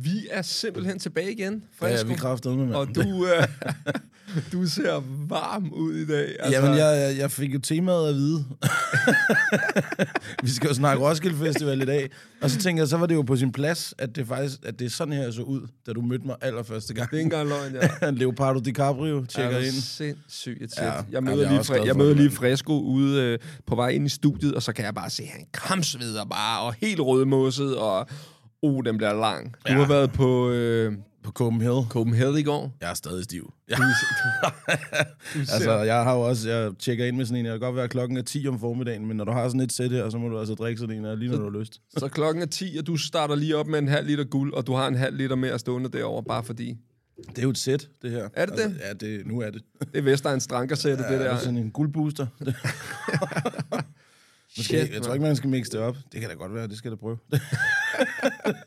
Vi er simpelthen tilbage igen. Ja, Frisko. vi kræftede med, mand. Og du, øh, du ser varm ud i dag. Altså... Jamen, jeg, jeg fik jo temaet at vide. vi skal jo snakke Roskilde Festival i dag. Og så tænker jeg, så var det jo på sin plads, at det faktisk at det er sådan her, jeg så ud, da du mødte mig allerførste gang. Det er ikke engang løgn, ja. Leonardo DiCaprio tjekker er du ind. sindssygt et sæt. Ja, jeg jamen, møder jeg lige, glad jeg møder lige. Fresco ude øh, på vej ind i studiet, og så kan jeg bare se, at han kramsveder bare, og helt rødmosset, og uh, den bliver lang. Du Ja. har været på øh, På Copenhagen. Copenhagen i går. Jeg er stadig stiv. Ja. Du, du, du ser, Altså, jeg har jo også, jeg tjekker ind med sådan en, jeg kan godt være klokken er 10 om formiddagen, men når du har sådan et sæt her, så må du altså drikke sådan en, her, lige når du har lyst. så klokken er 10, og du starter lige op med en halv liter guld, og du har en halv liter mere stående derovre, bare fordi. Det er jo et sæt, det her. Er det det? Ja, det, nu er det. Det er Vestegn Strankersætte, Ja, det det der. er sådan en guldbooster. Måske, Shit, jeg tror ikke, man skal mixe det op. Det kan da godt være, det skal jeg da prøve.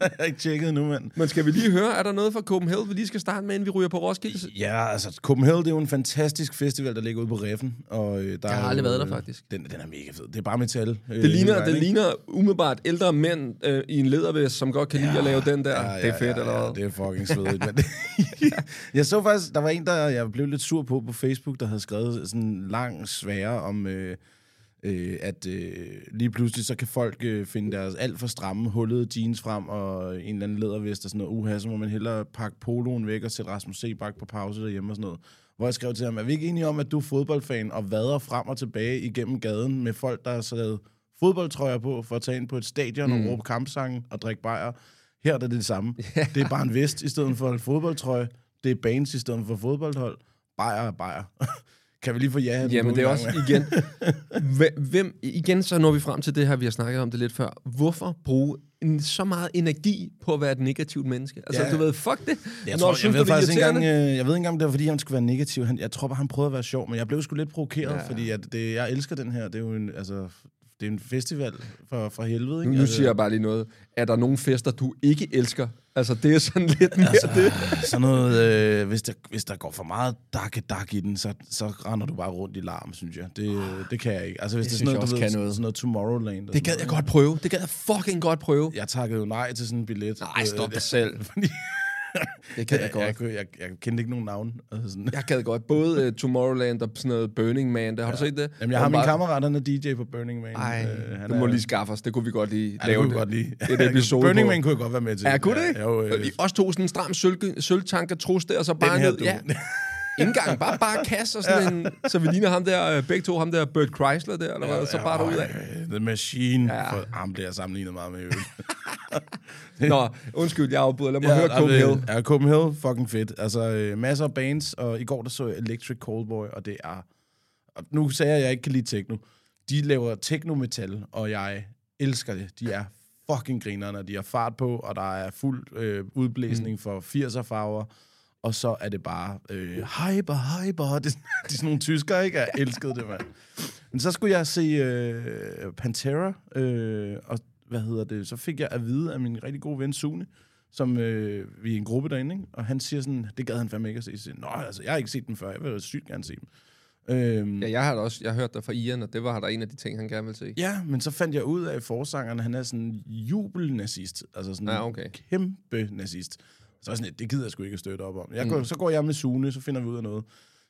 jeg har ikke tjekket nu, mand. Men skal vi lige høre, er der noget fra Copenhagen, vi lige skal starte med, inden vi ryger på Roskilde? Ja, altså, Copenhagen, det er jo en fantastisk festival, der ligger ude på Reffen. Og, øh, der Jeg har aldrig været der, øh, faktisk. Den, den er mega fed. Det er bare metal. øh, Det ligner, det ligner umiddelbart ældre mænd øh, i en lædervest, som godt kan lide at lave den der. det er fedt, eller ja, hvad? det er fucking svedigt. men jeg så faktisk, der var en, der jeg blev lidt sur på på Facebook, der havde skrevet sådan en lang svære om, øh, øh, at øh, lige pludselig så kan folk øh, finde deres alt for stramme, hullede jeans frem og en eller anden lædervest og sådan noget. Uha, så må man hellere pakke poloen væk og sætte Rasmus Sebak på pause derhjemme og sådan noget. Hvor jeg skrev til ham, er vi ikke enige om, at du er fodboldfan og vader frem og tilbage igennem gaden med folk, der har sat fodboldtrøjer på for at tage ind på et stadion mm. og råbe kampsange og drikke bajer. Her er det det samme. Det er bare en vest i stedet for en fodboldtrøje. Det er bands i stedet for fodboldhold. Bajer er bajer. kan vi lige få ja? Jamen, det er også igen... Hvem- igen, så når vi frem til det her, vi har snakket om det lidt før. Hvorfor bruge en, så meget energi på at være et negativt menneske? Altså, Ja. du ved, fuck det. Jeg, Når tror, jeg, synes, ved det er faktisk ikke engang, øh, jeg ved ikke engang, det var, fordi han skulle være negativ. Han, jeg tror bare, han prøvede at være sjov, men jeg blev sgu lidt provokeret, ja. fordi at det, jeg elsker den her. Det er jo en, altså, det er en festival for, for helvede. Ikke? Nu, nu siger jeg bare lige noget. Er der nogle fester, du ikke elsker? Altså, det er sådan lidt mere altså, det. Sådan noget, øh, hvis, der, hvis der går for meget dakke dak i den, så, så render du bare rundt i larm, synes jeg. Det, det kan jeg ikke. Altså, hvis Det det, er sådan noget, du ved, kan noget. sådan noget Tomorrowland. Det gad jeg godt prøve. Det gad jeg fucking godt prøve. Jeg takkede jo nej til sådan en billet. Nej, stop Øh, dig selv. Fordi Det gad jeg godt. jeg, jeg, jeg, jeg kendte ikke nogen navn. Altså sådan. Jeg gad godt. Både uh, Tomorrowland og sådan noget Burning Man. Der. Har du set det? Jamen, jeg har min bare- kammerat, han er DJ på Burning Man. Ej, Øh, han du må er- lige skaffe os. Det kunne vi godt lige Ja, det lave. kunne vi godt lide. Et episode Burning på. Man kunne jeg godt være med til. Ja, kunne det? Ja, jo, øh, Vi også tog sådan en stram sølv, sølvtanker trus der, og så bare ned. Ja, indgang, bare, bare kasse og sådan en, så vi ligner ham der, øh, begge to, ham der Bert Chrysler der, eller hvad, så bare derud af. Øh, The Machine. Ja. Ja. For, ham jeg sammenlignet meget med. øvrigt. Nå, undskyld, jeg afbryder. Lad mig ja, høre Copenhagen. Ja, Copenhagen, fucking fedt. Altså, øh, masser af bands, og i går der så Electric Callboy, og det er... Og nu sagde jeg, at jeg ikke kan lide techno. De laver techno-metal, og jeg elsker det. De er fucking grinerne, de har fart på, og der er fuld øh, udblæsning mm. for 80'er farver. Og så er det bare øh, hyper, hyper. Det, det er sådan nogle tyskere, ikke? Jeg elskede det, mand. Men så skulle jeg se øh, Pantera, øh, og hvad hedder det, så fik jeg at vide af min rigtig gode ven Sune, som øh, vi er en gruppe derinde, ikke? og han siger sådan, det gad han fandme ikke at se. Så, Nå, altså, jeg har ikke set dem før, jeg vil sygt gerne se dem. Øhm, Ja, jeg har også jeg har hørt dig fra Ian, og det var der en af de ting, han gerne vil se. Ja, men så fandt jeg ud af, at forsangeren, han er sådan en jubelnazist. Altså sådan en okay. kæmpe nazist. Så er sådan, det gider jeg sgu ikke at støtte op om. Jeg går, Så går jeg med Sune, så finder vi ud af noget.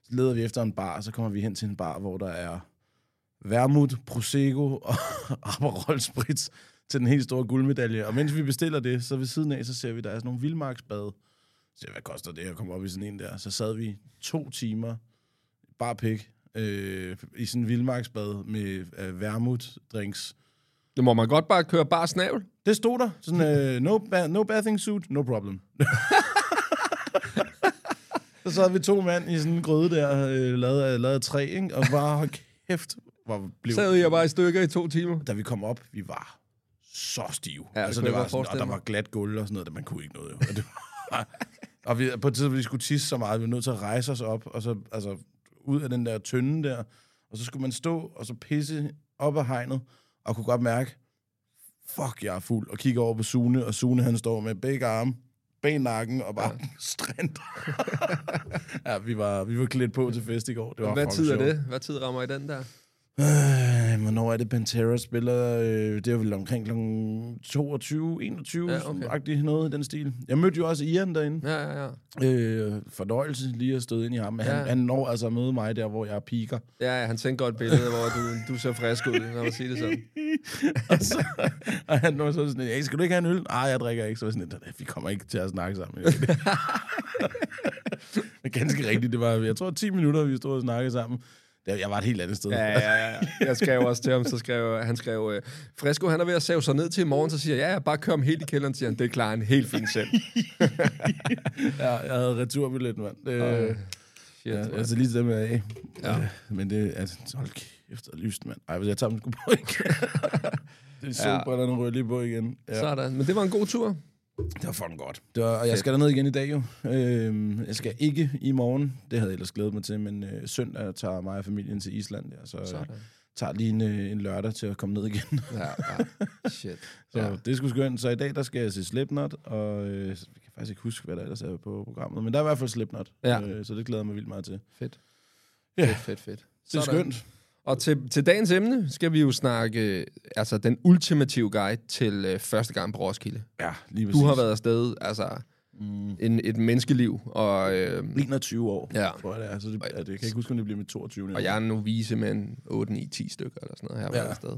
Så leder vi efter en bar, og så kommer vi hen til en bar, hvor der er vermut, prosecco og Aperol Spritz til den helt store guldmedalje. Og mens vi bestiller det, så ved siden af, så ser vi, der er sådan nogle vildmarksbade. Så siger hvad koster det at komme op i sådan en der? Så sad vi to timer, bare pik, øh, i sådan en vildmarksbad med øh, vermut-drinks. Det må man godt bare køre bare snavl. Det stod der. Sådan, øh, no, ba- no bathing suit, no problem. så sad vi to mand i sådan en gryde der, øh, lavet, af, lavet af træ, ikke? og bare, kæft, hvor blev... Sad jeg bare i stykker i to timer. Da vi kom op, vi var så stive. Ja, altså, det var sådan, og der var glat gulv og sådan noget, der man kunne ikke noget. Jo. Og, det var, og vi, på et tidspunkt, vi skulle tisse så meget, vi var nødt til at rejse os op, og så altså, ud af den der tynde der, og så skulle man stå og så pisse op af hegnet, og kunne godt mærke, fuck, jeg er fuld, og kigge over på Sune, og Sune han står med begge arme bag nakken og bare ja. strand. ja, vi var, vi var klædt på til fest i går. Det var Hvad tid er det? Hvad tid rammer i den der? Øh, hvornår er det, Pantera spiller? Øh, det er vel omkring kl. 22, 21, Ja, okay. noget i den stil. Jeg mødte jo også Ian derinde. Ja, ja, ja. Øh, fornøjelse lige at støde ind i ham. Men Ja. han, han når altså at møde mig der, hvor jeg piker. Ja, ja, han sendte godt billede, hvor du, du ser frisk ud, lad mig sige det sådan. og, så, og han når så sådan, hey, skal du ikke have en øl? Nej, jeg drikker ikke. Så sådan, vi kommer ikke til at snakke sammen. Men ganske rigtigt, det var, jeg tror, 10 minutter, vi stod og snakkede sammen. Det- Jeg var et helt andet sted. Ja, ja, ja. Jeg skrev også til ham, så skrev han skrev, øh, Fresco, han er ved at save sig ned til i morgen, så siger jeg, ja, ja, bare kør ham helt i kælderen, siger han, det klarer han helt fint selv. ja, jeg havde returbillet, mand. Øh, øh, Shit, ja, mand. altså lige det med af. Ja. Ja. Men det, altså, hold kæft, er lyst, mand. Ej, hvis jeg tager dem sgu på igen. det er solbrillerne ja. ryger lige på igen. Ja. Sådan. Men det var en god tur. Det var fucking godt. Det var, og jeg skal derned igen i dag jo. Øhm, jeg skal ikke i morgen. Det havde jeg ellers glædet mig til, men øh, søndag tager mig og familien til Island. Ja, så Sådan. jeg tager lige en, øh, en lørdag til at komme ned igen. Ja, ja. Shit. så ja. det skulle skønt. Så i dag, der skal jeg se Slipknot, og øh, jeg kan faktisk ikke huske, hvad der ellers er på programmet. Men der er i hvert fald Slipknot, Ja. øh, så det glæder jeg mig vildt meget til. Fedt. Ja. Fedt, fedt, fedt. Det er Sådan. skønt. Og til, til dagens emne skal vi jo snakke altså den ultimative guide til øh, første gang på Roskilde. Ja, lige præcis. Du har været afsted, altså mm, en, et menneskeliv, og, øh, 21 år, Ja. tror jeg det er. Så det, ja, det, jeg kan ikke huske, om det bliver med 22. og jeg er en novise med en 8, 9, 10 stykker eller sådan noget her Ja. ja. afsted.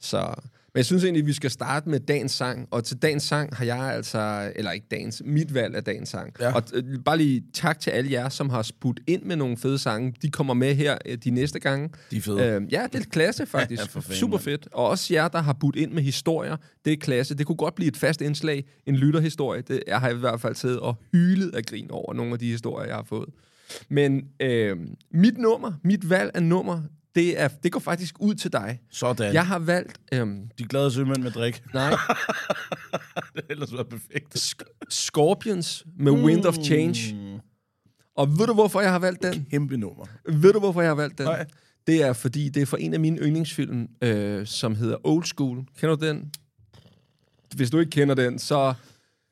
Så, men jeg synes egentlig, vi skal starte med dagens sang, og til dagens sang har jeg altså, eller ikke dagens, mit valg af dagens sang. Ja. Og øh, bare lige tak til alle jer, som har spudt ind med nogle fede sange. De kommer med her øh, de næste gange. De er fede. Øh, ja, det er klasse faktisk. Ja, fanden, Super fedt. Og også jer, der har budt ind med historier. Det er klasse. Det kunne godt blive et fast indslag. En lytterhistorie. Det, jeg har i hvert fald siddet og hylet af grin over nogle af de historier, jeg har fået. Men øh, mit nummer, mit valg af nummer, det, er, det går faktisk ud til dig. Sådan. Jeg har valgt... Øh, De glade sømænd med drik. nej, det har ellers været perfekt. Sk- Scorpions med Wind of Change. Mm, Og ved du, hvorfor jeg har valgt den? kæmpe nummer. Ved du, hvorfor jeg har valgt den? Nej. Det er, fordi det er for en af mine yndlingsfilm, øh, som hedder Old School. Kender du den? Hvis du ikke kender den, så...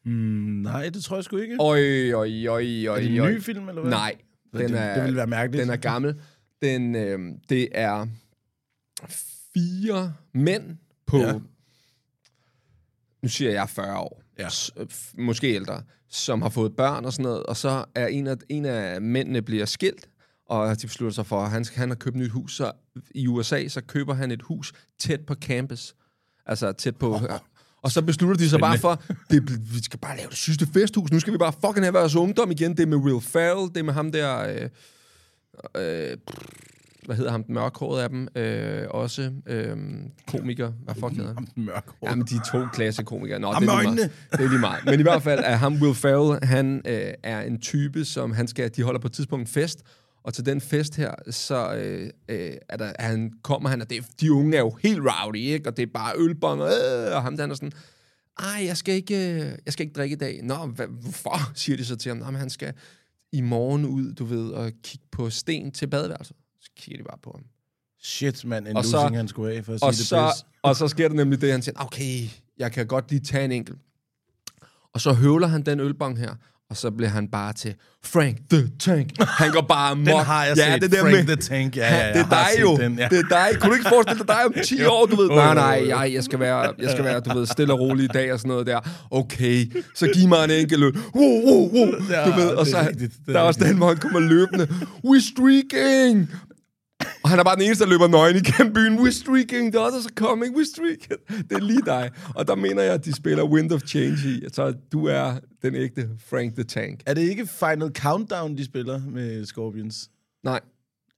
Mm, nej, det tror jeg sgu ikke. Øj, øj, øj, øj, er det en øj. ny film, eller hvad? Nej, den det, er, det ville være mærkeligt. den er gammel. Den, øh, det er fire mænd på... Ja. Nu siger jeg 40 år. Ja. S- f- måske ældre. Som har fået børn og sådan noget. Og så er en af, en af mændene bliver skilt. Og de beslutter sig for, at han, han har købt et nyt hus. Så i USA, så køber han et hus tæt på campus. Altså tæt på... Oh. Og så beslutter de sig bare for, det, vi skal bare lave det sidste festhus. Nu skal vi bare fucking have vores ungdom igen. Det er med Will Ferrell, det er med ham der... Øh, øh, hvad hedder ham, den mørkhårede af dem? Øh, også øh, komiker. Hvad fuck hedder han? Hår. Jamen, de to klasse komikere. Nå, Ham det er lige meget. Det er lige meget. Men i hvert fald er ham, Will Ferrell, han øh, er en type, som han skal, de holder på et tidspunkt en fest, og til den fest her, så øh, øh, er der, han kommer han, og det, de unge er jo helt rowdy, ikke? Og det er bare ølbong, øh, og ham der er sådan, ej, jeg skal ikke, øh, jeg skal ikke drikke i dag. Nå, hvad, hvorfor, siger de så til ham. Nå, men han skal i morgen ud, du ved, og kigge på sten til badeværelset. Så kigger de bare på ham. Shit, mand. En Og så- losing, han skulle af for at Og sige det så, pis. og så sker der nemlig det, han siger, okay, jeg kan godt lige tage en enkelt. Og så høvler han den ølbong her, og så bliver han bare til Frank the Tank. Han går bare mok. Den har jeg ja, set. det der Frank med, the Tank. Ja, ja, det er dig jo. Den, ja. Det er dig. Kunne du ikke forestille dig om 10 år, du ved? Nej, nej, jeg, jeg, skal være, jeg skal være, du ved, stille og rolig i dag og sådan noget der. Okay, så giv mig en enkelt øl. Wow, wow, wow. Du ved, og så er er der er også den, hvor han kommer løbende. We streaking! Og han er bare den eneste, der løber nøgen igennem byen. We're streaking, the others are coming, we're streaking. Det er lige dig. Og der mener jeg, at de spiller Wind of Change i. Så du er den ægte Frank the Tank. Er det ikke Final Countdown, de spiller med Scorpions? Nej,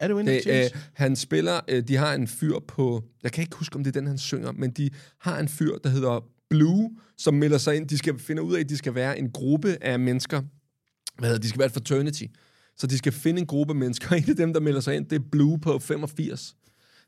Er det Wind of det, Change? øh, han spiller, øh, de har en fyr på, jeg kan ikke huske, om det er den, han synger, men de har en fyr, der hedder Blue, som melder sig ind. De skal finde ud af, at de skal være en gruppe af mennesker. Hvad hedder, de skal være et fraternity. Så de skal finde en gruppe mennesker. En af dem, der melder sig ind, det er Blue på 85.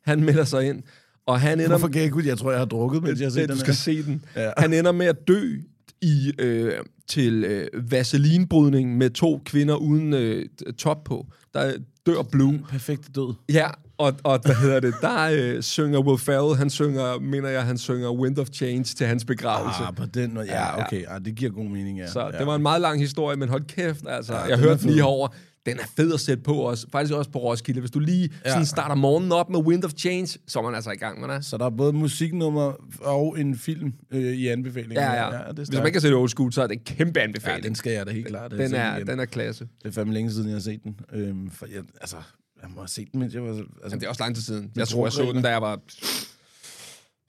Han melder sig ind, og han ender Hvorfor kan jeg ikke ud? Jeg tror, jeg har drukket, mens jeg har set den du skal her. se den. Ja. Han ender med at dø i øh, til øh, vaselinbrydning med to kvinder uden øh, top på. Der dør Blue. Perfekt død. Ja, og, og hvad hedder det? Der øh, synger Will Ferrell, han synger, mener jeg, han synger Wind of Change til hans begravelse. Ah, på den måde. Ja, okay. Ah, det giver god mening, ja. Så ja. det var en meget lang historie, men hold kæft, altså. Ja, den jeg hørte den lige fed. Den er fed at sætte på også. Faktisk også på Roskilde. Hvis du lige Ja. sådan starter morgenen op med Wind of Change, så er man altså i gang med det. Så der er både musiknummer og en film øh, i anbefalingen. Ja, ja. det er Hvis man ikke har set Old School, så er det en kæmpe Ja, anbefaling. den skal jeg da helt klart. den, er, igen. den er klasse. Det er fandme længe siden, jeg har set den. Øhm, for jeg, altså, jeg må have set den, mens jeg var... Altså, Jamen, det er også lang tid siden. Jeg tror, jeg så den, da jeg var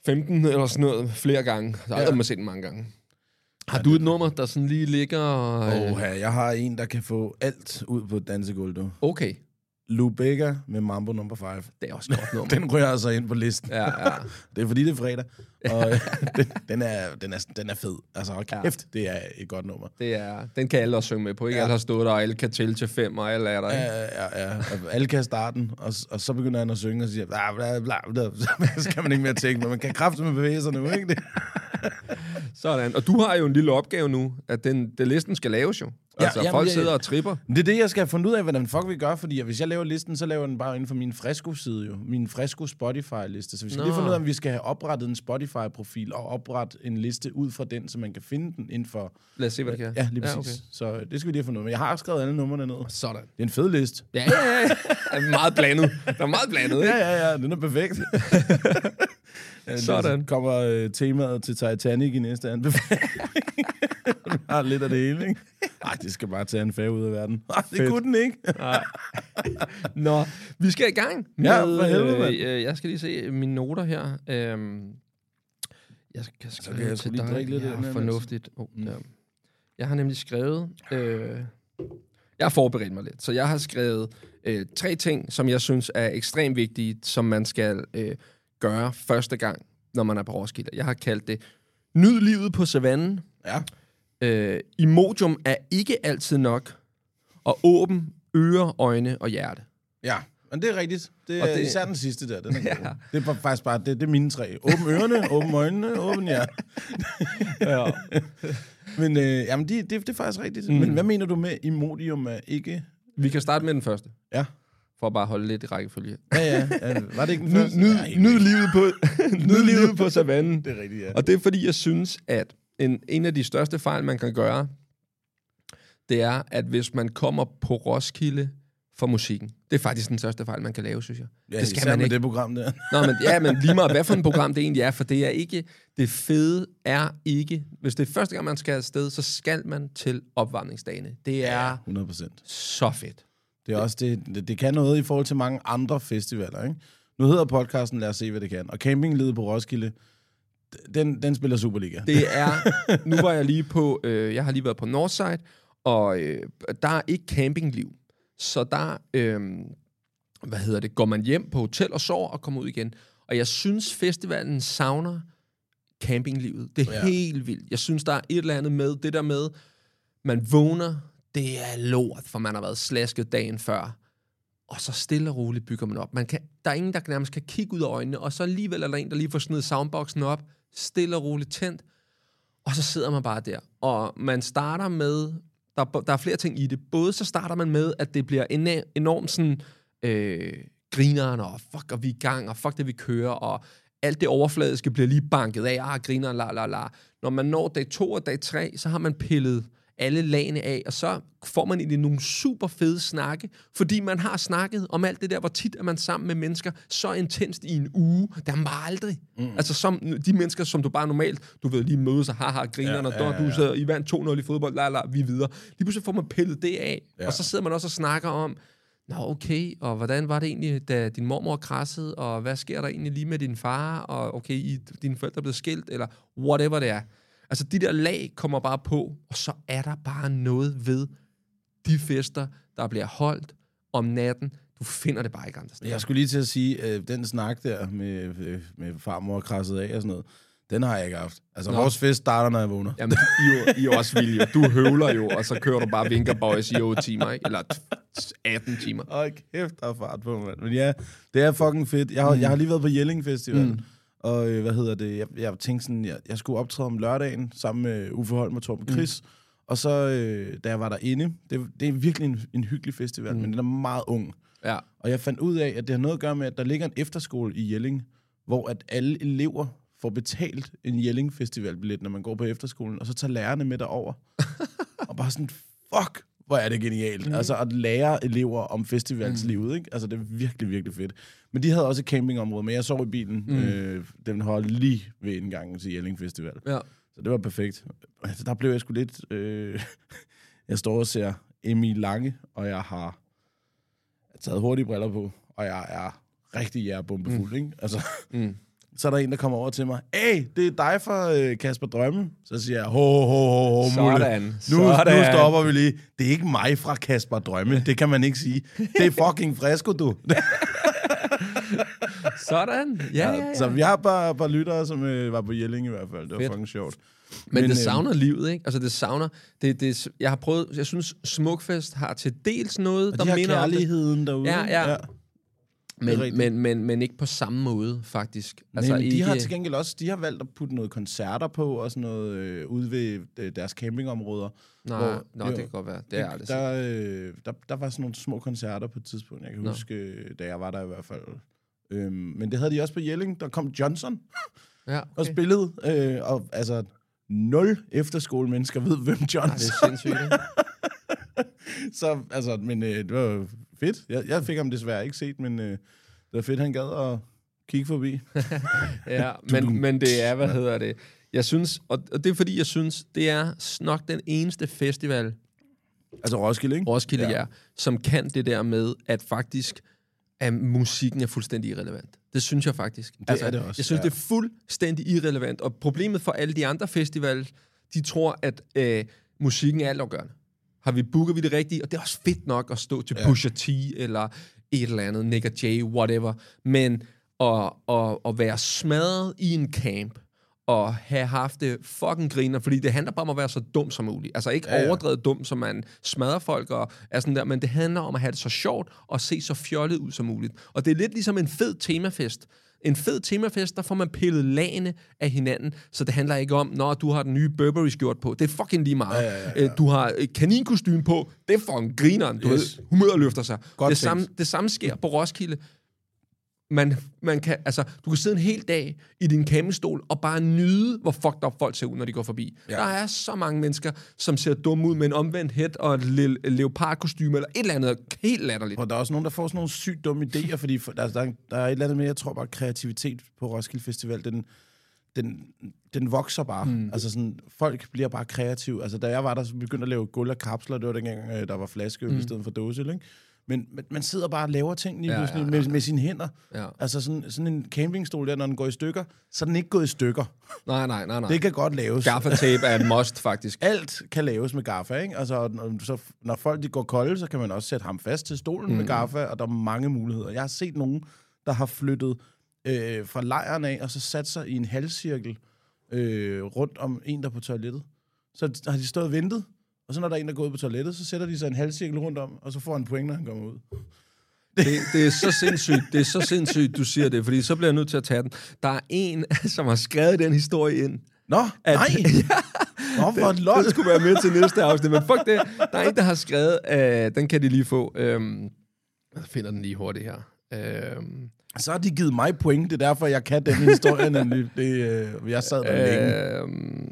15 eller sådan noget, flere gange. Så har Ja. jeg set den mange gange. Har du et nummer, der sådan lige ligger... øh, Åh, jeg har en, der kan få alt ud på et dansegulv, du. Okay, Lou Bega med Mambo number 5. det er også godt nummer. Den rører altså ind på listen. Ja, ja. Det er fordi, det er fredag. Og øh, den, den, er, den, er, den er fed. Altså, hold Ja. kæft, det er et godt nummer. Det er, den kan alle også synge med på, ikke? Ja. Ja. Alle har stået der, og alle kan tælle til fem, og alle er der, ikke? Ja, ja, ja. Alle kan starte den, og, og så begynder han at synge og siger, bla, bla, bla, bla. Så skal man ikke mere tænke, men man kan kraftigt med bevæge sig nu, ikke det? Sådan. Og du har jo en lille opgave nu, at den, den listen skal laves jo. Ja, Altså, jamen, folk jeg- sidder og tripper. Det er det, jeg skal have fundet ud af, hvordan fuck vi gør, fordi hvis jeg laver listen, så laver den bare inden for min Fresco-side jo. Min Fresco Spotify-liste. Så vi skal Nå. lige finde ud af, om vi skal have oprettet en Spotify-profil og oprette en liste ud fra den, så man kan finde den inden for... Lad os se, hvad det kan. Ja, lige præcis. Ja, okay. Så øh, det skal vi lige have fundet ud af. Men jeg har skrevet alle numrene ned. Det Sådan. er en fed liste. Ja, ja, ja. Det er meget blandet. Det er meget blandet, ikke? Ja, ja, ja, den er perfekt. Ja, Sådan. Så kommer øh, temaet til Titanic i næste anbefaling. Har lidt af det hele, ikke? Ej, det skal bare tage en færge ud af verden. Ej, det Fedt. kunne den ikke. Nå, vi skal i gang Ja, for helvede, mand. øh, Jeg skal lige se mine noter her. Øhm, jeg skal skrive kan jeg til lige dig. drikke lidt ja, den fornuftigt. Oh, Mm. der. Jeg har nemlig skrevet... Øh, jeg har forberedt mig lidt, så jeg har skrevet øh, tre ting, som jeg synes er ekstremt vigtige, som man skal øh, gøre første gang, når man er på Roskilde. Jeg har kaldt det Nyd livet på savannen. Ja. Øh, Imodium er ikke altid nok. Og åben ører, øjne og hjerte. Ja, men det er rigtigt. Det er det... især den sidste der. Den er Ja. god. Det er faktisk bare, det, det er mine tre. Åbn ørerne, åbn øjnene, åbn hjerte. Ja. Men øh, jamen, det, det, det er faktisk rigtigt. Mm. Men hvad mener du med Imodium er ikke... Vi kan starte med den første. Ja. For at bare holde lidt i rækkefølge. Ja, ja. ja. Var det ikke den Nyd, første? nyd, nyd livet på, nyd livet på savannen. Det er rigtigt, ja. Og det er fordi, jeg synes, at en, en af de største fejl, man kan gøre, det er, at hvis man kommer på Roskilde for musikken, det er faktisk den største fejl, man kan lave, synes jeg. ja det skal man med ikke. det program der. Nå, men, ja, men lige meget, hvad for et program det egentlig er, for det er ikke, det fede er ikke, hvis det er første gang, man skal afsted, så skal man til opvarmningsdagene. Det er 100 procent. så fedt. Det er også det, det, det kan noget i forhold til mange andre festivaler, ikke? Nu hedder podcasten Lad os se, hvad det kan. Og campinglivet på Roskilde, den, den spiller Superliga. Det er, nu var jeg lige på, øh, jeg har lige været på Northside, og øh, der er ikke campingliv. Så der, øh, hvad hedder det, går man hjem på hotel og sover og kommer ud igen. Og jeg synes, festivalen savner campinglivet. Det er Ja. ja. helt vildt. Jeg synes, der er et eller andet med det der med, man vågner, det er lort, for man har været slasket dagen før. Og så stille og roligt bygger man op. Man kan, der er ingen, der nærmest kan kigge ud af øjnene, og så alligevel er der en, der lige får snedet soundboxen op, stille og roligt tændt, og så sidder man bare der. Og man starter med, der, der er flere ting i det. Både så starter man med, at det bliver ena- enormt sådan, øh, grineren, og fuck, og vi er i gang, og fuck det, vi kører, og alt det overfladiske bliver lige banket af, ah, grineren, la, la, la. Når man når dag to og dag tre, så har man pillet alle lagene af, og så får man egentlig nogle super fede snakke, fordi man har snakket om alt det der, hvor tit er man sammen med mennesker så intenst i en uge. Det er man aldrig. Mm. Altså som de mennesker, som du bare normalt, du ved, lige mødes og haha, griner, Ja, og ja, ja, du ja. så i vandt 2-0 i fodbold, la, la, vi er videre. Lige pludselig får man pillet det af, Ja. ja. og så sidder man også og snakker om, Nå, okay, og hvordan var det egentlig, da din mormor krassede, og hvad sker der egentlig lige med din far, og okay, I, dine forældre er blevet skilt, eller whatever det er. Altså, de der lag kommer bare på, og så er der bare noget ved de fester, der bliver holdt om natten. Du finder det bare ikke andre steder. Jeg skulle lige til at sige, at den snak der med, øh, med farmor krasset af og sådan noget, den har jeg ikke haft. Altså, Nå. vores fest starter, når jeg vågner. Jamen, I, I er også vilde. jo. Du høvler jo, og så kører du bare Vinker Boys i 8 timer, ikke? Eller t- 18 timer. Åh, kæft, der er fart på, mand. Men ja, det er fucking fedt. Jeg har, mm. jeg har lige været på Jelling Festival. Mm. Og øh, hvad hedder det? Jeg, jeg tænkte sådan, jeg, jeg skulle optræde om lørdagen sammen med Uffe Holm og Torben Chris. Mm. Og så, øh, da jeg var derinde, det, det er virkelig en, en hyggelig festival, mm. men den er meget ung. Ja. Og jeg fandt ud af, at det har noget at gøre med, at der ligger en efterskole i Jelling, hvor at alle elever får betalt en Jelling Festivalbillet, når man går på efterskolen, og så tager lærerne med derover. og bare sådan, fuck, hvor er det genialt. Mm. Altså at lære elever om festivalslivet, mm. ikke? Altså det er virkelig, virkelig fedt. Men de havde også et campingområde, men jeg sov i bilen. Mm. Øh, den holdt lige ved indgangen til Jelling Festival. Ja. Så det var perfekt. Altså, der blev jeg sgu lidt... Øh, jeg står og ser Emil Lange, og jeg har taget hurtige briller på, og jeg er rigtig jærbombefuld, mm. ikke? Altså, Mm. så er der en, der kommer over til mig. Hey, det er dig fra øh, Kasper Drømme. Så siger jeg, ho, ho, ho, ho, Mulle. Sådan. Nu, Sådan. nu stopper vi lige. Det er ikke mig fra Kasper Drømme. Det kan man ikke sige. Det er fucking fresco, du. Sådan. Ja, ja, ja. Så vi har bare, bare lyttere, som øh, var på Jelling i hvert fald. Det var Fedt. fucking sjovt. Men, Men det øh, savner livet, ikke? Altså, det savner... Det, det, jeg har prøvet... Jeg synes, Smukfest har til dels noget, Og der de har minder om det. kærligheden derude. Ja, ja. ja. Men, men, men, men ikke på samme måde, faktisk. Altså, Nej, men de har til gengæld også de har valgt at putte noget koncerter på og sådan noget øh, ude ved øh, deres campingområder. Nej, hvor- nå, jo. det kan godt være. Det er aldrig der, øh, der, der var sådan nogle små koncerter på et tidspunkt. Jeg kan Nå. huske, øh, da jeg var der i hvert fald. Øhm, men det havde de også på Jelling. Der kom Johnson Ja, og okay. spillede. Øh, og altså, nul efterskolemennesker ved, hvem Ej, Johnson det er sindssygt? Så, altså, men øh, det var fedt. Jeg, jeg fik ham desværre ikke set, men øh, det var fedt, han gad at kigge forbi. Ja, men, men det er, hvad hedder det? Jeg synes, og og det er fordi, jeg synes, det er nok den eneste festival, Altså Roskilde, ikke? Roskilde Ja. ja. er, som kan det der med, at faktisk at musikken er fuldstændig irrelevant. Det synes jeg faktisk. Altså, er det også, Jeg synes, ja. det er fuldstændig irrelevant. Og problemet for alle de andre festivaler, de tror, at øh, musikken er altafgørende. Har vi booker vi det rigtigt? Og det er også fedt nok at stå til Ja. Pusha T, eller et eller andet, Nick Jay, whatever. Men at, at, at være smadret i en camp, og have haft det fucking griner, fordi det handler bare om at være så dum som muligt. Altså ikke Ja, ja, overdrevet dum, som man smadrer folk og er sådan der, men det handler om at have det så sjovt og se så fjollet ud som muligt. Og det er lidt ligesom en fed temafest. En fed temafest, der får man pillet lagene af hinanden, så det handler ikke om, når du har den nye Burberry skjort på. Det er fucking lige meget. Ja, ja, ja, ja. Øh, Du har et kaninkostyme på. Det er fucking grineren. Du Yes. ved, humøret løfter sig. Godt det, samme, det samme sker på Roskilde man, man kan, altså, du kan sidde en hel dag i din campingstol og bare nyde, hvor fucked up folk ser ud, når de går forbi. Ja. Der er så mange mennesker, som ser dumme ud med en omvendt hæt og et le- leopardkostyme eller et eller andet helt latterligt. Og der er også nogen, der får sådan nogle sygt dumme idéer, fordi for, altså, der, der er et eller andet med, jeg tror bare, kreativitet på Roskilde Festival, den, den, den vokser bare. Mm. Altså sådan, folk bliver bare kreative. Altså, da jeg var der, så begyndte at lave guld og kapsler, det var dengang, øh, der var flaske mm. i stedet for dåse, ikke? Men, man sidder bare og laver ting lige Ja, pludselig ja, ja. Med, med sine hænder. Ja. Altså sådan, sådan en campingstol der, når den går i stykker, så er den ikke gået i stykker. Nej, nej, nej, nej. Det kan godt laves. Gaffatape er et must, faktisk. Alt kan laves med gaffa, ikke? Altså, når, så, når folk de går kolde, så kan man også sætte ham fast til stolen mm. med gaffa, og der er mange muligheder. Jeg har set nogen, der har flyttet øh, fra lejren af, og så sat sig i en halvcirkel øh, rundt om en, der er på toilettet. Så har de stået og ventet, og så når der er en, der er gået på toilettet, så sætter de sig en halvcirkel rundt om, og så får han point, når han kommer ud. Det, det er så sindssygt, det er så sindssygt, du siger det, fordi så bliver jeg nødt til at tage den. Der er en, som har skrevet den historie ind. Nå, At- nej! Nå, hvor lol! Det skulle være med til næste afsnit, men fuck det. Der er en, der har skrevet, øh, den kan de lige få. Øhm, jeg finder den lige hurtigt her. Øhm, Så har de givet mig point, det er derfor, jeg kan den historie, nemlig. Det, øh, jeg sad der længe. øhm,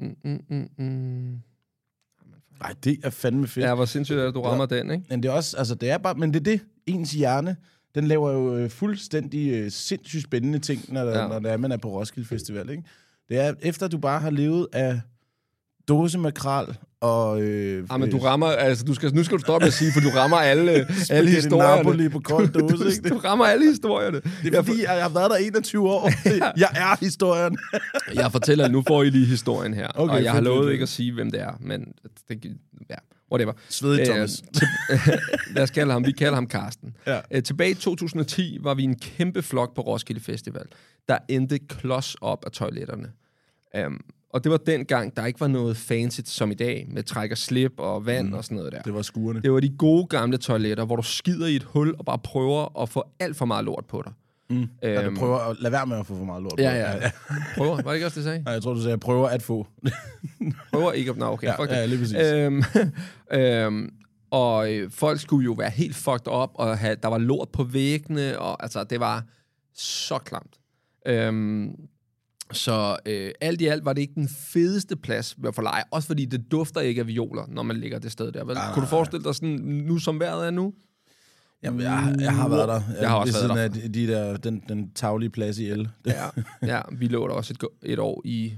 mm, mm, mm, mm. Nej, det er fandme fedt. Ja, hvor sindssygt er det, du rammer den, ikke? Men det er også, altså det er bare, men det er det, ens hjerne, den laver jo øh, fuldstændig øh, sindssygt spændende ting, når, der, ja. Når det er, man er på Roskilde Festival, ikke? Det er, efter du bare har levet af dåse makrel og... Øh, Ja, men du rammer, altså, du skal, nu skal du stoppe med at sige, for du rammer alle, alle historierne. Napoli på kold dåse, du, ikke? du rammer alle historierne. Det er fordi, jeg, jeg har været der 21 år. Jeg er historien. Jeg fortæller, nu får I lige historien her. Okay, og jeg har lovet fedt, ikke at sige, hvem det er, men det, ja, whatever. Svedig Øh, Thomas. til, lad os kalde ham, vi kalder ham Karsten. Ja. Øh, tilbage i 2010 var vi en kæmpe flok på Roskilde Festival, der endte klods op af toiletterne. Um, og det var dengang, der ikke var noget fancy som i dag, med træk og slip og vand mm. og sådan noget der. Det var skurene. Det var de gode gamle toiletter, hvor du skider i et hul og bare prøver at få alt for meget lort på dig. Mm. Ja, du Øhm. prøver at lade være med at få for meget lort. på. Ja, ja. Prøver, var det ikke også det, sagde? Nej, jeg tror, du sagde, jeg prøver at få. Prøver ikke at... Nå, okay, Ja, fuck ja, lige præcis. Øhm, øhm, og øh, folk skulle jo være helt fucked op, og have, der var lort på væggene, og altså, det var så klamt. Øhm, Så øh, alt i alt var det ikke den fedeste plads at få lege. Også fordi det dufter ikke af violer, når man ligger det sted der. Vel? Nej, Kunne du nej, forestille dig sådan, nu som vejret er nu? Jamen, jeg, jeg har været der. Jeg har også været siden af de, de der, den, den taglige plads i el. Ja, ja vi lå der også et, et år i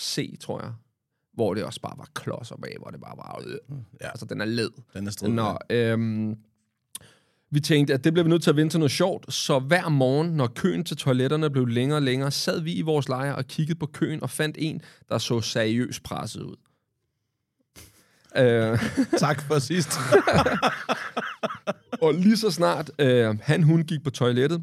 C, tror jeg. Hvor det også bare var klodser bag, hvor det bare var... Øh. Ja. Altså, den er led. Den er strid. Nå, øhm, vi tænkte, at det bliver vi nødt til at vinde til noget sjovt, så hver morgen, når køen til toiletterne blev længere og længere, sad vi i vores lejr og kiggede på køen og fandt en, der så seriøst presset ud. øh, Tak for sidst. og lige så snart øh, han, hun gik på toilettet,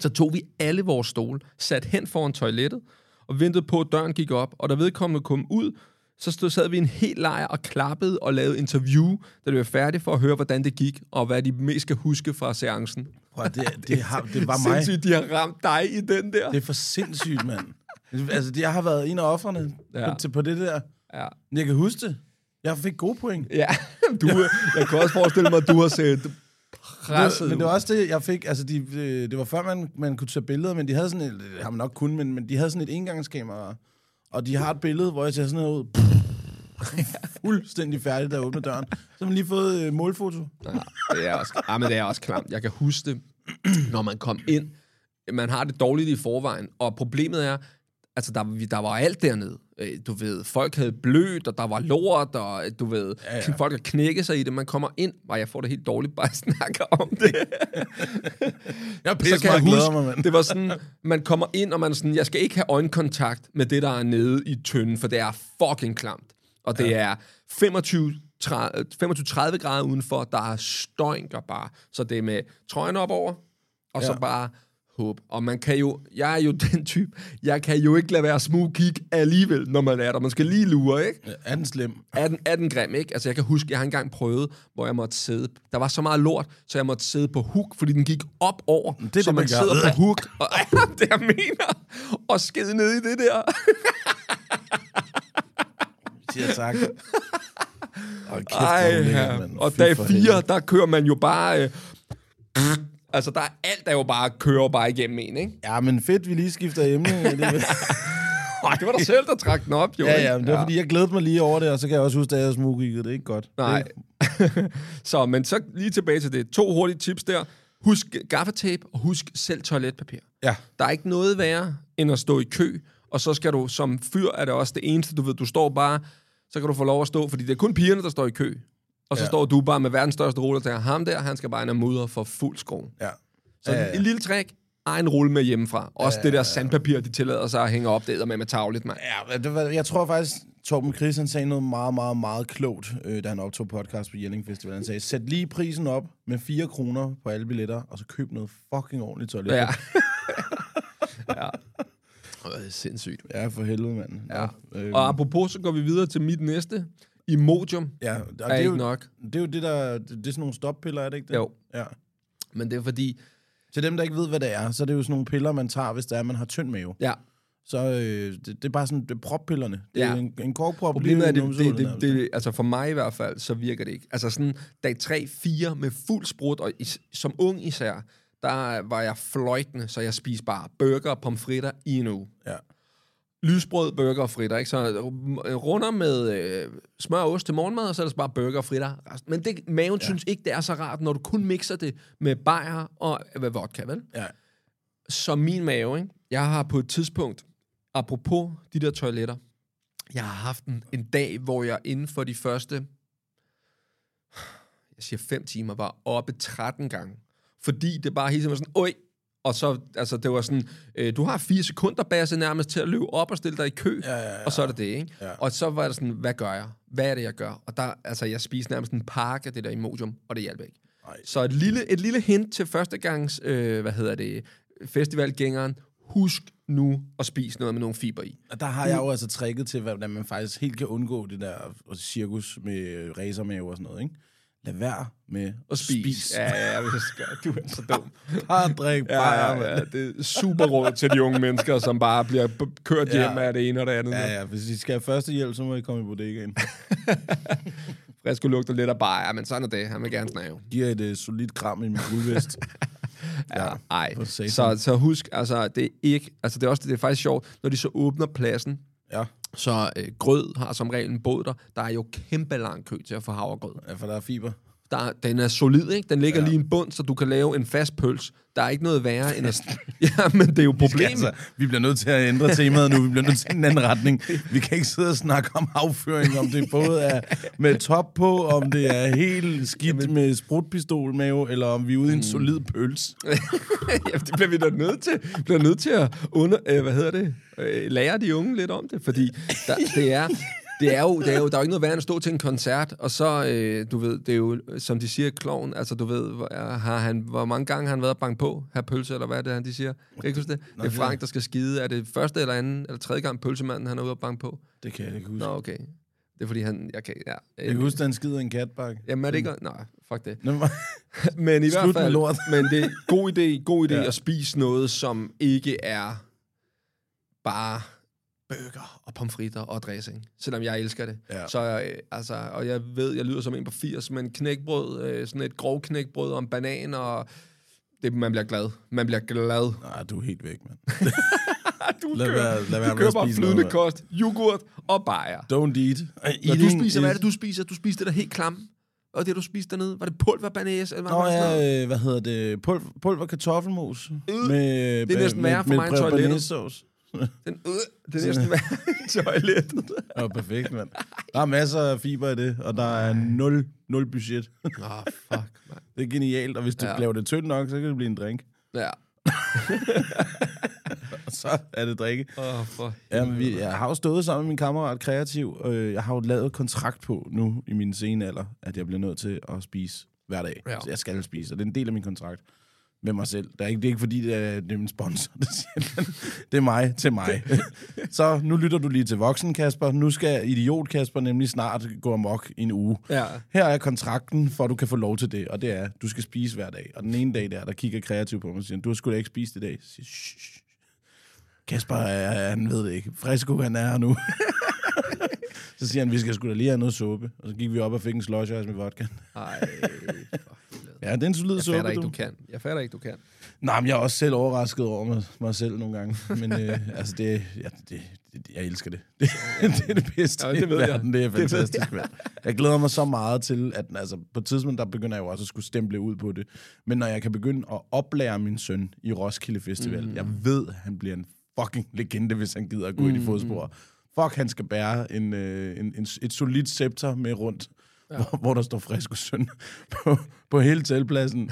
så tog vi alle vores stole, sat hen foran toilettet, og ventede på, at døren gik op. Og da vedkommende kom ud, så stod, sad vi en hel lejr og klappede og lavede interview, da det var færdigt, for at høre, hvordan det gik, og hvad de mest skal huske fra seancen. Prøv, det, det, har, det var mig. Sindssygt, de har ramt dig i den der. Det er for sindssygt, mand. Altså, jeg har været en af offrene Ja. på, på det der. Ja. Jeg kan huske det. Jeg fik gode point. ja. Du, jeg kan også forestille mig, at du har set presset Men det var også det, jeg fik. Altså, de, øh, det var før, man, man kunne tage billeder, men de havde sådan et, det har man nok kun, men, men de havde sådan et engangskamera. Og de har et billede, hvor jeg ser sådan noget ud. Fuldstændig færdig, jeg åbner døren. Så har man lige fået øh, målfoto. Ja, det er også, ja, men det er også klamt. Jeg kan huske det, når man kom ind. Man har det dårligt i forvejen, og problemet er, altså der, der var alt dernede. Øh, Du ved, folk havde blødt, og der var lort, og øh, du ved, ja, Ja, folk har knækket sig i det. Man kommer ind, og jeg får det helt dårligt bare at snakke om det. Jeg er så pisse kan jeg huske, mig, det var sådan, man kommer ind, og man er sådan, jeg skal ikke have øjenkontakt med det, der er nede i tønden, for det er fucking klamt. Og det ja. er 25 25-30 grader udenfor, der er støjnker bare. Så det er med trøjen op over, og ja. så Ja. bare håb. Og man kan jo, jeg er jo den type, jeg kan jo ikke lade være smug kig alligevel, når man er der. Man skal lige lure, ikke? Er den slem? Er den, er den grim, ikke? Altså, jeg kan huske, jeg har engang prøvet, hvor jeg måtte sidde. Der var så meget lort, så jeg måtte sidde på hook, fordi den gik op over. Det er så det, man man gør. sidder på hook, og det jeg mener, og skede ned i det der. Siger tak. Hold kæft, Ej, er ja. mand. og Fy dag for 4, helvede. der kører man jo bare... Øh, altså, der er alt, der jo bare kører bare igennem en, ikke? Ja, men fedt, vi lige skifter emne. Det, Ej, det var dig selv, der trak den op, jo. ja, ja, men det var fordi, jeg glædede mig lige over det, og så kan jeg også huske, at jeg smugkiggede. Det er ikke godt. Nej. så, men så lige tilbage til det. To hurtige tips der. Husk gaffatape, og husk selv toiletpapir. Ja. Der er ikke noget værre, end at stå i kø, og så skal du, som fyr er det også det eneste, du ved, du står bare, så kan du få lov at stå, fordi det er kun pigerne, der står i kø. Og så ja. Står du bare med verdens største rulle og tænker, ham der, han skal bare ind og mudre for fuld skrue. Ja. Så Ja, ja, en lille trick, egen rulle med hjemmefra. Også Ja, det der sandpapir, de tillader sig at hænge op, det med med tavligt, mand. Ja, det var, jeg tror faktisk, Torben Chris, han sagde noget meget, meget, meget klogt, øh, da han optog podcast på Jelling Festival. Han sagde, sæt lige prisen op med 4 kroner på alle billetter, og så køb noget fucking ordentligt toilet. Ja. ja. Det er sindssygt. ja for helvede, mand. Ja. Øh, Og apropos, så går vi videre til mit næste. Imodium ja, og er, det, er ikke jo, nok. det er jo det, der... Det, er sådan nogle stoppiller, er det ikke det? Jo. Ja. Men det er fordi, Til dem, der ikke ved, hvad det er, så er det jo sådan nogle piller, man tager, hvis det er, man har tynd mave. ja, Så øh, det, det er bare sådan, det er proppillerne. Det Ja. er en, en korkprop. Problemet er, det, det, det, nærmest. det, altså for mig i hvert fald, så virker det ikke. Altså sådan dag 3, 4 med fuld sprut, og is, som ung især, der var jeg fløjtende, så jeg spiste bare burger og pomfritter i en uge. Ja. Lysbrød, burger og fritter, ikke? Så øh, runder med øh, smør og ost til morgenmad, og så er det bare burger og fritter. Men det, maven ja. synes ikke, det er så rart, når du kun mixer det med bajer og øh, vodka, vel? Ja. Så min mave, ikke? Jeg har på et tidspunkt, apropos de der toiletter, jeg har haft en, en dag, hvor jeg inden for de første, jeg siger fem timer, var oppe 13 gange. Fordi det bare hele tiden var sådan, oj, og så, altså det var sådan, øh, du har fire sekunder base nærmest til at løbe op og stille dig i kø, Ja, ja, ja. og så er det det, ikke? Ja. Og så var det sådan, hvad gør jeg? Hvad er det, jeg gør? Og der, altså, jeg spiste nærmest en pakke af det der Imodium, og det hjalp ikke. Ej. Så et lille, et lille hint til førstegangs, øh, hvad hedder det, festivalgængeren. Husk nu at spise noget med nogle fiber i. Og der har jeg jo altså tricket til, hvordan man faktisk helt kan undgå det der cirkus med racermave og sådan noget, ikke? Lad være med Og spise. spise. Ja, ja. Du er så dum. Bare drik, Ja, bare, ja, ja, mand. det er super råd til de unge mennesker, som bare bliver kørt Ja. hjem af det ene og det andet. Ja, ja, hvis I skal have første hjælp, så må I komme i bodegaen. Frisk lugter lidt af bajer, men sådan er det. Han vil gerne snave. Giver et uh, solidt kram i min guldvest. Ja, Ja, ej. Så, så husk, altså, det er ikke, altså, det er også, det er faktisk sjovt, når de så åbner pladsen, Ja. Så øh, grød har som regel en båd der. Der er jo kæmpe lang kø til at få havregrød. ja, for der er fiber. Der, er- den er solid, ikke? Den ligger ja. Lige i en bund, så du kan lave en fast pøls. Der er ikke noget værre end at... ja, men det er jo problemet. Altså, vi bliver nødt til at ændre temaet nu. Vi bliver nødt til en anden retning. Vi kan ikke sidde og snakke om afføring, om det både er med top på, om det er helt skidt med sprutpistolmave, eller om vi er ude i en solid pøls. ja, det bliver vi da nødt til. Vi bliver nødt til at under, øh, hvad hedder det? Øh, lære de unge lidt om det, fordi der, det er... Det er, jo, det er jo, der er jo ikke noget værd at stå til en koncert, og så, øh, du ved, det er jo, som de siger, kloven, altså du ved, hvor, er- har han, hvor mange gange har han været at banke på, her pølse, eller hvad er det, han de siger? Kan ikke huske det? Det er Frank, der skal skide. Er det første eller anden, eller tredje gang pølsemanden, han er ude at banke på? Det kan jeg ikke huske. Nå, okay. Det er fordi, han, jeg kan, ja. Jeg kan huske, at han skider en katbakke. Jamen er det ikke, nej, fuck det. Men i hvert fald, men det er god idé, god idé ja. at spise noget, som ikke er bare burger og pomfritter og dressing. Selvom jeg elsker det. Ja. Så øh, altså, og jeg ved, jeg lyder som en på 80, men knækbrød, øh, sådan et grov knækbrød og en banan, og det, man bliver glad. Man bliver glad. Nej, du er helt væk, mand. du Lad køber, være- lad være du køber spise flydende noget, kost, yoghurt og bajer. Don't eat. Når du spiser, hvad er det, du spiser? Du spiser det der helt klam. Og det, du spiste dernede, var det pulverbanæs? Eller Nå ja, øh, hvad hedder det? Pulver, pulver kartoffelmos. Øh, med, det er næsten værre for med, mig end toilettet. Den, øh, det er næsten end toilettet. Perfekt, mand. Der er masser af fiber i det, og der er nul, nul budget. Åh, oh, fuck, man. Det er genialt, og hvis du Ja. laver det tyndt nok, så kan det blive en drink. Ja. Og så er det drikke. Åh, oh, for Jamen, vi, jeg har jo stået sammen med min kammerat kreativ, og øh, jeg har jo lavet kontrakt på nu i min sene alder, at jeg bliver nødt til at spise hver dag. Ja. Så jeg skal spise, og det er en del af min kontrakt med mig selv. Det er ikke, det er ikke fordi, det er, det er min sponsor, der siger det. Det er mig til mig. så nu lytter du lige til voksen, Kasper. Nu skal idiot Kasper nemlig snart gå amok i en uge. Ja. Her er kontrakten, for at du kan få lov til det, og det er, du skal spise hver dag. Og den ene dag der, der kigger kreativ på mig og siger, du har sgu da ikke spist i dag. Så siger, "Shh. Kasper, er, han ved det ikke. Fresco, han er her nu. så siger han, vi skal sgu da lige have noget suppe. Og så gik vi op og fik en slush med vodka. Ej, helvede. Ja, det er en solid Jeg suppe, fatter ikke, du. du kan. Jeg fatter ikke, du kan. Nej, men jeg er også selv overrasket over mig, mig selv nogle gange. Men øh, altså, det, ja, det, det, jeg elsker det. Det, det er det bedste Ja, det ved i jeg. verden. Det er Det ved fantastisk, mand. Jeg glæder mig så meget til, at altså, på et tidspunkt, der begynder jeg jo også at skulle stemple ud på det. Men når jeg kan begynde at oplære min søn i Roskilde Festival, mm. jeg ved, at han bliver en fucking legende, hvis han gider at gå mm. i de fodspor. Fuck, han skal bære en, øh, en, en, et solidt scepter med rundt, ja. hvor, hvor der står frisk søn på, på hele teltpladsen.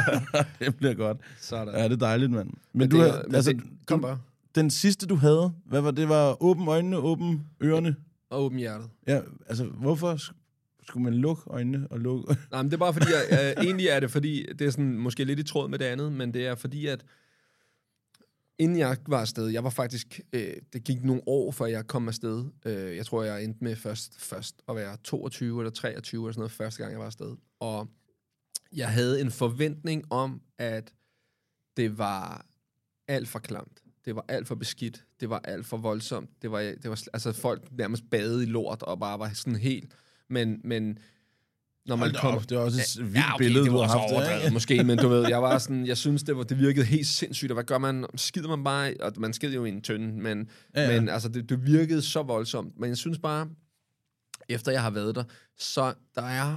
det bliver godt. Sådan. Ja, det er dejligt, mand. Men, Men du, det, har, men altså, det, kom du, bare. den sidste, du havde, hvad var det? var åben øjnene, åben ørerne. Og åbne hjertet. Ja, altså, hvorfor sk- skulle man lukke øjnene og lukke... Nej, men det er bare fordi, jeg, øh, egentlig er det fordi, det er sådan måske lidt i tråd med det andet, men det er fordi, at inden jeg var afsted, jeg var faktisk, øh, det gik nogle år, før jeg kom afsted. Øh, jeg tror, jeg endte med først, først at være 22 eller 23 eller sådan noget, første gang jeg var afsted. Og jeg havde en forventning om, at det var alt for klamt. Det var alt for beskidt. Det var alt for voldsomt. Det var, det var, altså folk nærmest badede i lort og bare var sådan helt... Men, men når man kommer... op, det er også et vildt Ja, okay, billede, det du var har haft. overdrevet, ikke? måske, men du ved, jeg var sådan, jeg synes, det, var, det virkede helt sindssygt, og hvad gør man? Skider man bare, og man skider jo i en tynde, men, Ja, ja, ja. ja. men altså, det, det virkede så voldsomt. Men jeg synes bare, efter jeg har været der, så der er,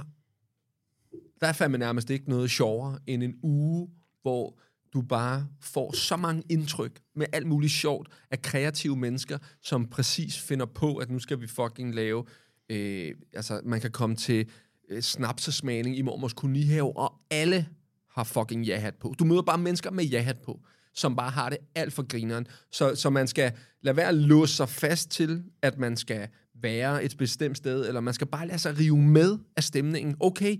der er fandme nærmest ikke noget sjovere end en uge, hvor du bare får så mange indtryk med alt muligt sjovt af kreative mennesker, som præcis finder på, at nu skal vi fucking lave, øh, altså man kan komme til øh, snapsesmagning i mormors kolonihave, og alle har fucking ja-hat på. Du møder bare mennesker med ja-hat på, som bare har det alt for grineren. Så, så man skal lade være at låse sig fast til, at man skal være et bestemt sted, eller man skal bare lade sig rive med af stemningen. Okay,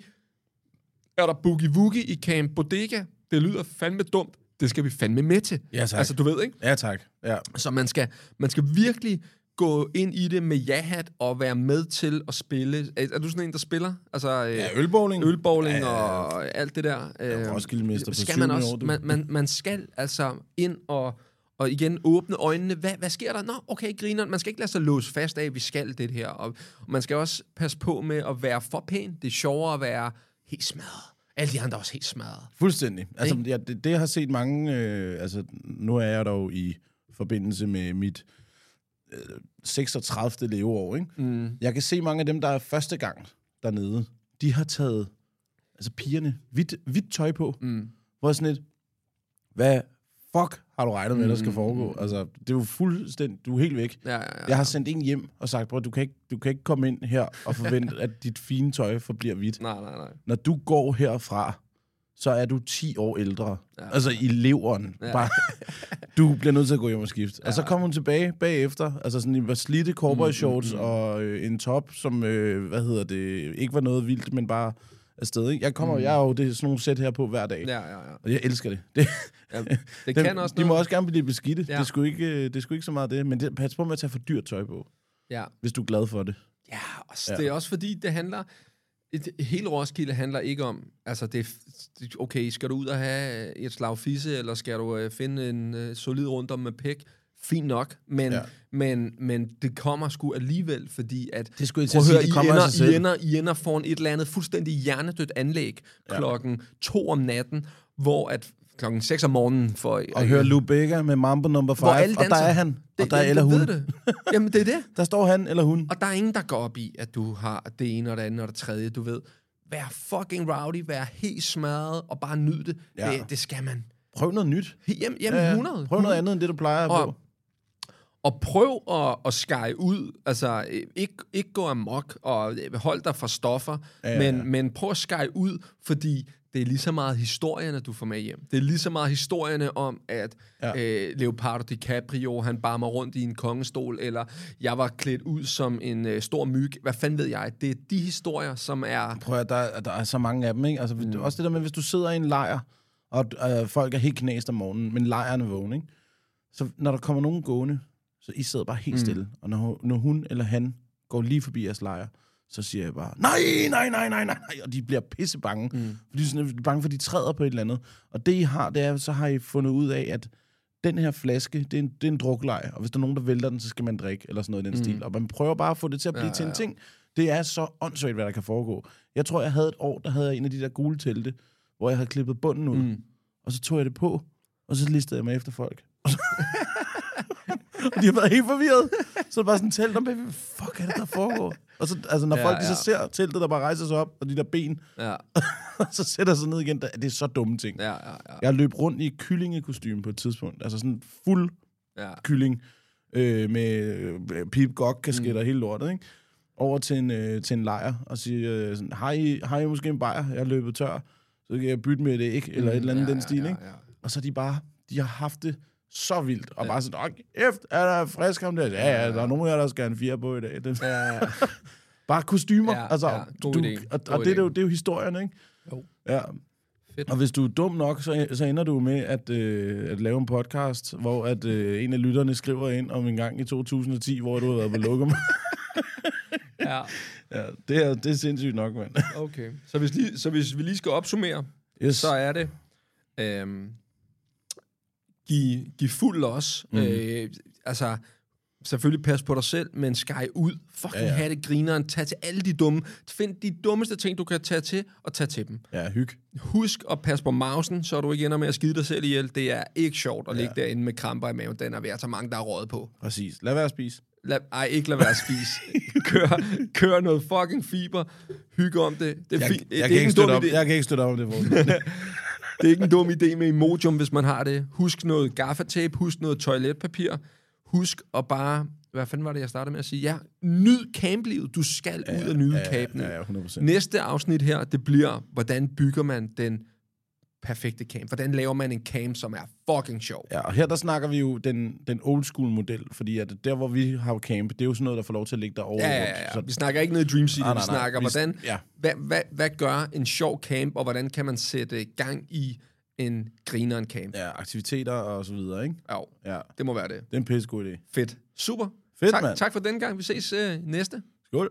er der boogie woogie i Camp Bodega? Det lyder fandme dumt. Det skal vi fandme med til. Ja, tak. Altså, du ved, ikke? Ja, tak. Ja. Så man skal, man skal virkelig gå ind i det med ja-hat og være med til at spille. Er, er du sådan en, der spiller? Altså, øh, ja, ølbowling. ølbowling Ja, ja, ja. og alt det der. Øh, Roskildemester på skal man også, år, du. man, man, man skal altså ind og, og igen åbne øjnene. Hvad, hvad sker der? Nå, okay, griner. Man skal ikke lade sig låse fast af, at vi skal det her. Og, og man skal også passe på med at være for pæn. Det er sjovere at være helt smadret, Alle de andre er også helt smadret. Fuldstændig. Altså, ja, det, det, har set mange... Øh, altså, nu er jeg dog i forbindelse med mit øh, 36. leveår, ikke? Mm. Jeg kan se mange af dem, der er første gang dernede, de har taget, altså pigerne, hvidt, hvidt tøj på. Mm. Hvor sådan lidt, hvad fuck har du regnet med, der skal Mm, foregå? Altså, det er jo fuldstændig, du er helt væk. Ja, ja, ja. Jeg har sendt en hjem og sagt, bror, du kan ikke, du kan ikke komme ind her og forvente, at dit fine tøj forbliver hvidt. Nej, nej, nej. Når du går herfra, så er du 10 år ældre. Ja. Altså i leveren. Ja. Bare, du bliver nødt til at gå hjem og skifte. Ja. Og så kom hun tilbage bagefter, altså sådan i var slidte cowboy shorts mm, mm, mm. og øh, en top, som, øh, hvad hedder det, ikke var noget vildt, men bare afsted. Ikke? Jeg kommer, mm. jeg har jo det, sådan nogle sæt her på hver dag. Ja, ja, ja. Og jeg elsker det. det ja det dem, kan også de må noget. også gerne blive beskidte. Ja. Det, er sgu ikke, øh, det er sgu ikke så meget det. Men det, pas på med at tage for dyrt tøj på, Ja. hvis du er glad for det. Ja, og. Ja. det er også fordi, det handler... Hele Roskilde handler ikke om... Altså, det det- Okay, skal du ud og have et slag fisse, eller skal du øh, finde en øh, solid rundt om med pæk? Fint nok, men, ja. Men, men det kommer sgu alligevel, fordi at... Det skulle Prøv at høre, I kommer af sig ender. I, ender, I ender foran et eller andet fuldstændig hjernedødt anlæg ja. klokken to om natten, hvor at klokken 6 om morgenen for... Og høre Lou Bega med Mambo number 5, Hvor alle og der er han, det, og der er eller hun. ved det. Jamen, det er det. Der står han eller hun. Og der er ingen, der går op i, at du har det ene og det andet og det tredje, du ved. Vær fucking rowdy, vær helt smadret og bare nyd det. Ja. Ja. Det, det skal man. Prøv noget nyt. Jamen, jamen 100. Prøv noget andet end det, du plejer Og- på. Og prøv at, at skære ud. Altså, ikke, ikke gå amok og hold dig fra stoffer, ja, Ja, men, ja. men prøv at skære ud, fordi det er lige så meget historierne, du får med hjem. Det er lige så meget historierne om, at ja. Øh, Leonardo DiCaprio, han barmer rundt i en kongestol, eller jeg var klædt ud som en øh, stor myg. Hvad fanden ved jeg? Det er de historier, som er... Prøv at der, der er så mange af dem, ikke? Altså, mm. Også det der med, hvis du sidder i en lejr, og øh, folk er helt knæst om morgenen, men lejren er vågen, ikke? Så når der kommer nogen gående, så I sidder bare helt Mm. mm. stille. Og når, hun- når hun eller han går lige forbi jeres lejr, så siger jeg bare, nej, nej, nej, nej, nej, og de bliver pisse bange. Mm. Fordi de er bange for, at de træder på et eller andet. Og det I har, det er, så har I fundet ud af, at den her flaske, det er en, det er en druklej, og hvis der er nogen, der vælter den, så skal man drikke, eller sådan noget i den mm. stil. Og man prøver bare at få det til at blive ja, til en ja. ting. Det er så åndssvagt, hvad der kan foregå. Jeg tror, jeg havde et år, der havde jeg en af de der gule telte, hvor jeg havde klippet bunden ud, mm. og så tog jeg det på, og så listede jeg mig efter folk. Og, så og de har været helt forvirret. Så er det bare sådan, telt hvad fuck er det, der foregår? Og så, altså, når Ja, ja, folk ja. så ser teltet, der bare rejser sig op, og de der ben, Ja, så sætter sig ned igen, der- det er så dumme ting. ja, ja, ja. Jeg løb rundt i kyllingekostyme på et tidspunkt. Altså sådan fuld ja. kylling øh, med øh, pip gok kasketter mm. og hele lortet, ikke? Over til en, øh, til en lejr og sige, øh, sådan, har, I, har I måske en bajer? Jeg er løbet tør. Så kan jeg bytte med et æg, eller et eller andet Mm, ja, den stil, ja, ikke? ja. Og så de bare, de har haft det så vildt, og bare sådan, efter, er der frisk ham der? Ja, ja, der er nogen af jer, der skal have en fire på i dag. Det, Ja, ja, ja. bare kostymer, Ja, altså, ja, god du, idé, og, god og det, er idé. jo, det er jo historien, ikke? Jo. Ja, Fedt. og hvis du er dum nok, så, så ender du med at, øh, at lave en podcast, hvor at, øh, en af lytterne skriver ind om en gang i 2010, hvor du har været på lokum. Ja, ja, det er, det er sindssygt nok, mand. okay. Så hvis, lige, så hvis vi lige skal opsummere, Yes. så er det... Øhm, giv, giv fuld los. Mm. Øh, altså, selvfølgelig pas på dig selv, men skaj ud. Fucking ja, Ja, have det grineren. Tag til alle de dumme. Find de dummeste ting, du kan tage til, og tag til dem. Ja, hyg. Husk at passe på mausen, så du ikke ender med at skide dig selv ihjel. Det er ikke sjovt at Ja. ligge derinde med kramper i maven. Den er at tage mange, der er rådet på. Præcis. Lad være at spise. Lad, ej, ikke lad være at spise. kør, kør noget fucking fiber. Hygge om det. Det er, Jeg, fint. jeg, det kan ikke støtte op, jeg kan ikke støtte op om det. Det er ikke en dum idé med Imodium, hvis man har det. Husk noget gaffatape, husk noget toiletpapir. Husk at bare... Hvad fanden var det, jeg startede med at sige? Ja, nyd camplivet. Du skal ud og nyde campene. Ja, ja, 100%. Næste afsnit her, det bliver, hvordan bygger man den perfekte camp? Hvordan laver man en camp, som er fucking sjov? Ja, og her der snakker vi jo den, den old school model, fordi at der, hvor vi har camp, det er jo sådan noget, der får lov til at ligge der over. Ja, ja, ja. Vi snakker ikke noget Dream City, Nej, vi nej, nej. snakker, Vi- hvordan, ja. hvad, hvad, hvad gør en sjov camp, og hvordan kan man sætte gang i en grineren camp? Ja, aktiviteter og så videre, ikke? Ja, Ja, det må være det. det er en pissegod idé. Fedt. Super. Fedt, tak, mand. tak for den gang. Vi ses øh, næste. Skål.